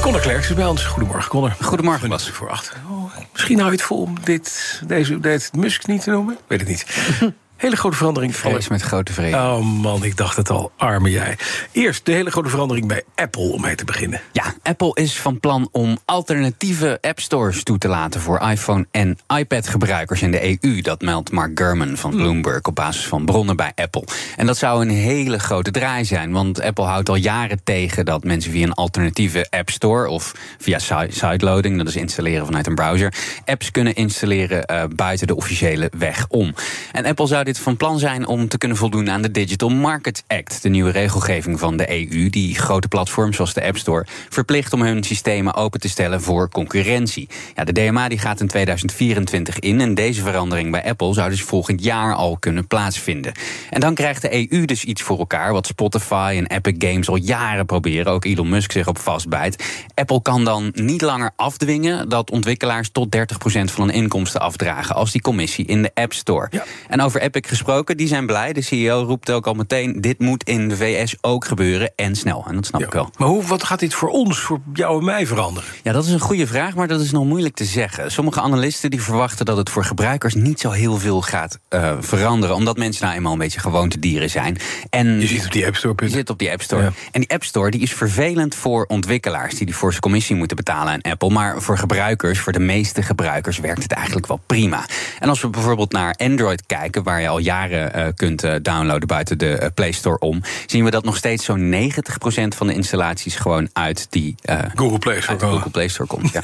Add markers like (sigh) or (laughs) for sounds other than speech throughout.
Conor Klerks is bij ons. Goedemorgen, Conor. Goedemorgen, Bas. voor acht. Oh, misschien hou je het vol om dit, deze update Musk niet te noemen. Weet het niet. (laughs) Hele grote verandering. Vrees met grote vrede. Oh man, ik dacht het al. Arme jij. Eerst de hele grote verandering bij Apple om mee te beginnen. Ja, Apple is van plan om alternatieve app stores toe te laten voor iPhone en iPad-gebruikers in de EU. Dat meldt Mark Gurman van Bloomberg op basis van bronnen bij Apple. En dat zou een hele grote draai zijn, want Apple houdt al jaren tegen dat mensen via een alternatieve app store of via sideloading, dat is installeren vanuit een browser, apps kunnen installeren uh, buiten de officiële weg om. En Apple zou dit van plan zijn om te kunnen voldoen aan de Digital Markets Act, de nieuwe regelgeving van de EU, die grote platforms zoals de App Store verplicht om hun systemen open te stellen voor concurrentie. Ja, de DMA die gaat in 2024 in en deze verandering bij Apple zou dus volgend jaar al kunnen plaatsvinden. En dan krijgt de EU dus iets voor elkaar wat Spotify en Epic Games al jaren proberen, ook Elon Musk zich op vastbijt. Apple kan dan niet langer afdwingen dat ontwikkelaars tot 30% van hun inkomsten afdragen als die commissie in de App Store. Ja. En over Epic gesproken, die zijn blij. De CEO roept ook al meteen: dit moet in de VS ook gebeuren en snel. En dat snap ik wel. Maar hoe, wat gaat dit voor ons, voor jou en mij veranderen? Ja, dat is een goede vraag, maar dat is nog moeilijk te zeggen. Sommige analisten die verwachten dat het voor gebruikers niet zo heel veel gaat uh, veranderen, omdat mensen nou eenmaal een beetje gewoontedieren zijn. En je zit op die App Store. Je zit op die App Store. Ja. En die App Store die is vervelend voor ontwikkelaars die die voor zijn commissie moeten betalen aan Apple. Maar voor gebruikers, voor de meeste gebruikers, werkt het eigenlijk wel prima. En als we bijvoorbeeld naar Android kijken, waar je al jaren uh, kunt uh, downloaden buiten de uh, Play Store om, zien we dat nog steeds zo'n 90% van de installaties gewoon uit die Google, Play Store, Google Play Store komt. (laughs)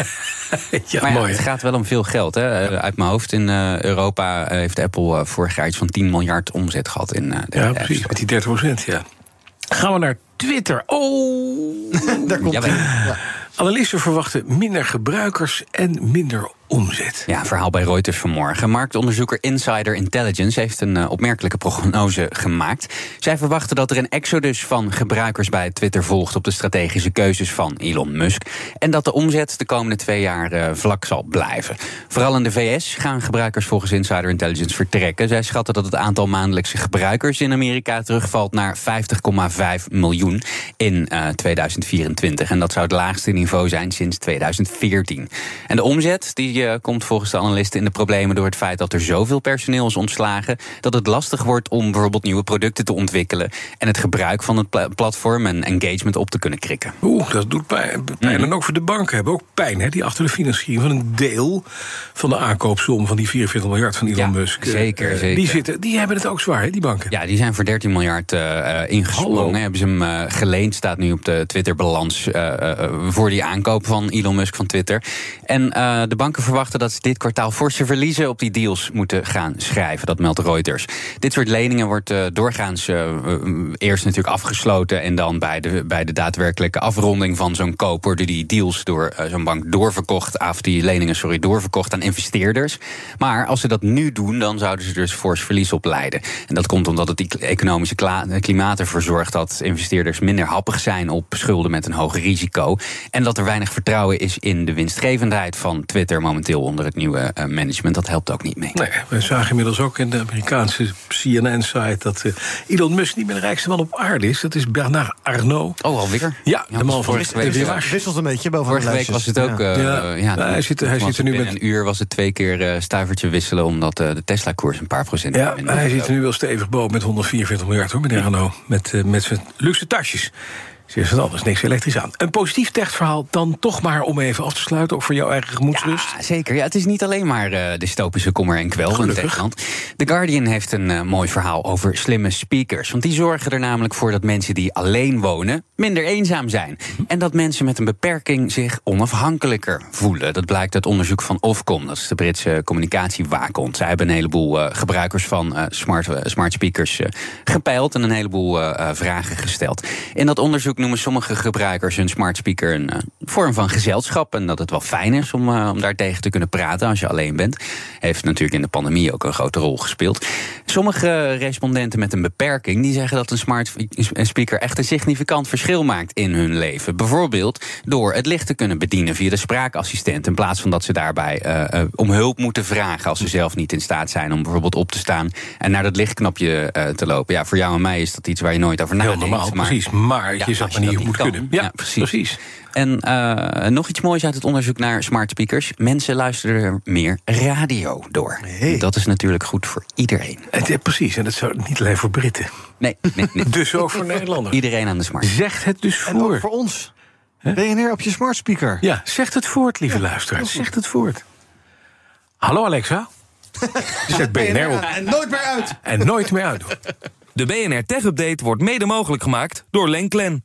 Ja. ja, maar ja, mooi. het gaat wel om veel geld. Hè. Uit mijn hoofd in Europa heeft Apple vorig jaar iets van 10 miljard omzet gehad in de Ja, precies, met die 30%. Ja. Gaan we naar Twitter. Oh, (laughs) daar komt ja, ja. (laughs) Analisten verwachten minder gebruikers en minder omzet. Ja, verhaal bij Reuters vanmorgen. Marktonderzoeker Insider Intelligence heeft een uh, opmerkelijke prognose gemaakt. Zij verwachten dat er een exodus van gebruikers bij Twitter volgt op de strategische keuzes van Elon Musk. En dat de omzet de komende twee jaar uh, vlak zal blijven. Vooral in de VS gaan gebruikers volgens Insider Intelligence vertrekken. Zij schatten dat het aantal maandelijkse gebruikers in Amerika terugvalt naar 50,5 miljoen in uh, 2024. En dat zou het laagste niveau zijn sinds 2014. En de omzet die uh, komt volgens de analisten in de problemen door het feit dat er zoveel personeel is ontslagen. Dat het lastig wordt om bijvoorbeeld nieuwe producten te ontwikkelen. En het gebruik van het pla platform en engagement op te kunnen krikken. Oeh, dat doet pijn. pijn. Mm. En ook voor de banken hebben ook pijn. Hè, die achter de financiering van een deel van de aankoopsom van die 44 miljard van Elon ja, Musk. Zeker, uh, zeker. Die, zitten, die hebben het ook zwaar, hè, die banken. Ja, die zijn voor 13 miljard uh, ingesprongen. Hebben ze hem uh, geleend, staat nu op de Twitter-balans voor die aankoop van Elon Musk van Twitter. En de banken verwachten dat ze dit kwartaal forse verliezen op die deals moeten gaan schrijven. Dat meldt Reuters. Dit soort leningen wordt uh, doorgaans uh, eerst natuurlijk afgesloten. En dan bij de, bij de daadwerkelijke afronding van zo'n koop worden die deals door zo'n bank doorverkocht. Of die leningen, sorry, doorverkocht aan investeerders. Maar als ze dat nu doen, dan zouden ze dus fors verlies opleiden. En dat komt omdat het die economische klimaat ervoor zorgt dat investeerders minder happig zijn op schulden met een hoger risico. En dat er weinig vertrouwen is in de winstgevendheid van Twitter momenteel onder het nieuwe uh, management. Dat helpt ook niet mee. Nee, we zagen inmiddels ook in de Amerikaanse CNN-site dat uh, Elon Musk niet meer de rijkste man op aarde is. Dat is Bernard Arnault. Oh, alweer? Ja, ja de man van. Ja, wisselt een beetje boven Vorige week was het ook. Ja. Uh, ja. ja hij zit, hij zit er nu met een uur was het twee keer stuivertje wisselen omdat de Tesla-koers een paar procent. Ja, hij zit er nu wel stevig boven met 144 miljard hoor, meneer Arnault. Met, met zijn luxe tasjes. Is het anders, niks elektrisch aan. Een positief techverhaal dan toch maar om even af te sluiten... ook voor jouw eigen gemoedsrust. Ja, zeker. Ja, het is niet alleen maar uh, dystopische kommer en kwel van Techland. The Guardian heeft een uh, mooi verhaal over slimme speakers. Want die zorgen er namelijk voor dat mensen die alleen wonen... minder eenzaam zijn. En dat mensen met een beperking zich onafhankelijker voelen. Dat blijkt uit onderzoek van Ofcom. Dat is de Britse communicatiewaakhond. Zij hebben een heleboel uh, gebruikers van smart, smart speakers gepeild... en een heleboel vragen gesteld. In dat onderzoek noemen sommige gebruikers hun smart speaker een uh, vorm van gezelschap. En dat het wel fijn is om, uh, om daartegen te kunnen praten als je alleen bent. Heeft natuurlijk in de pandemie ook een grote rol gespeeld. sommige respondenten met een beperking die zeggen dat een smart speaker echt een significant verschil maakt in hun leven. Bijvoorbeeld door het licht te kunnen bedienen via de spraakassistent. In plaats van dat ze daarbij uh, om hulp moeten vragen als ze zelf niet in staat zijn om bijvoorbeeld op te staan en naar dat lichtknopje te lopen. Ja, voor jou en mij is dat iets waar je nooit over nadenkt. Heel normaal, maar, precies. Maar ja, je zou maar niet moet kunnen. Ja, precies. precies. En uh, nog iets moois uit het onderzoek naar smart speakers. Mensen luisteren er meer radio door. Hey. Dat is natuurlijk goed voor iedereen. Het, precies, en dat zou niet alleen voor Britten. Nee, nee, nee. (laughs) dus ook voor Nederlanders. Iedereen aan de smart. Zegt het dus voor. En ook voor ons. Huh? BNR op je smart speaker. Ja, zegt het voort, lieve ja, luisteraars. Zegt het voort. Hallo Alexa. (laughs) Zet BNR op. En nooit meer uit. En nooit meer uit. De BNR Tech Update wordt mede mogelijk gemaakt door Lenklen.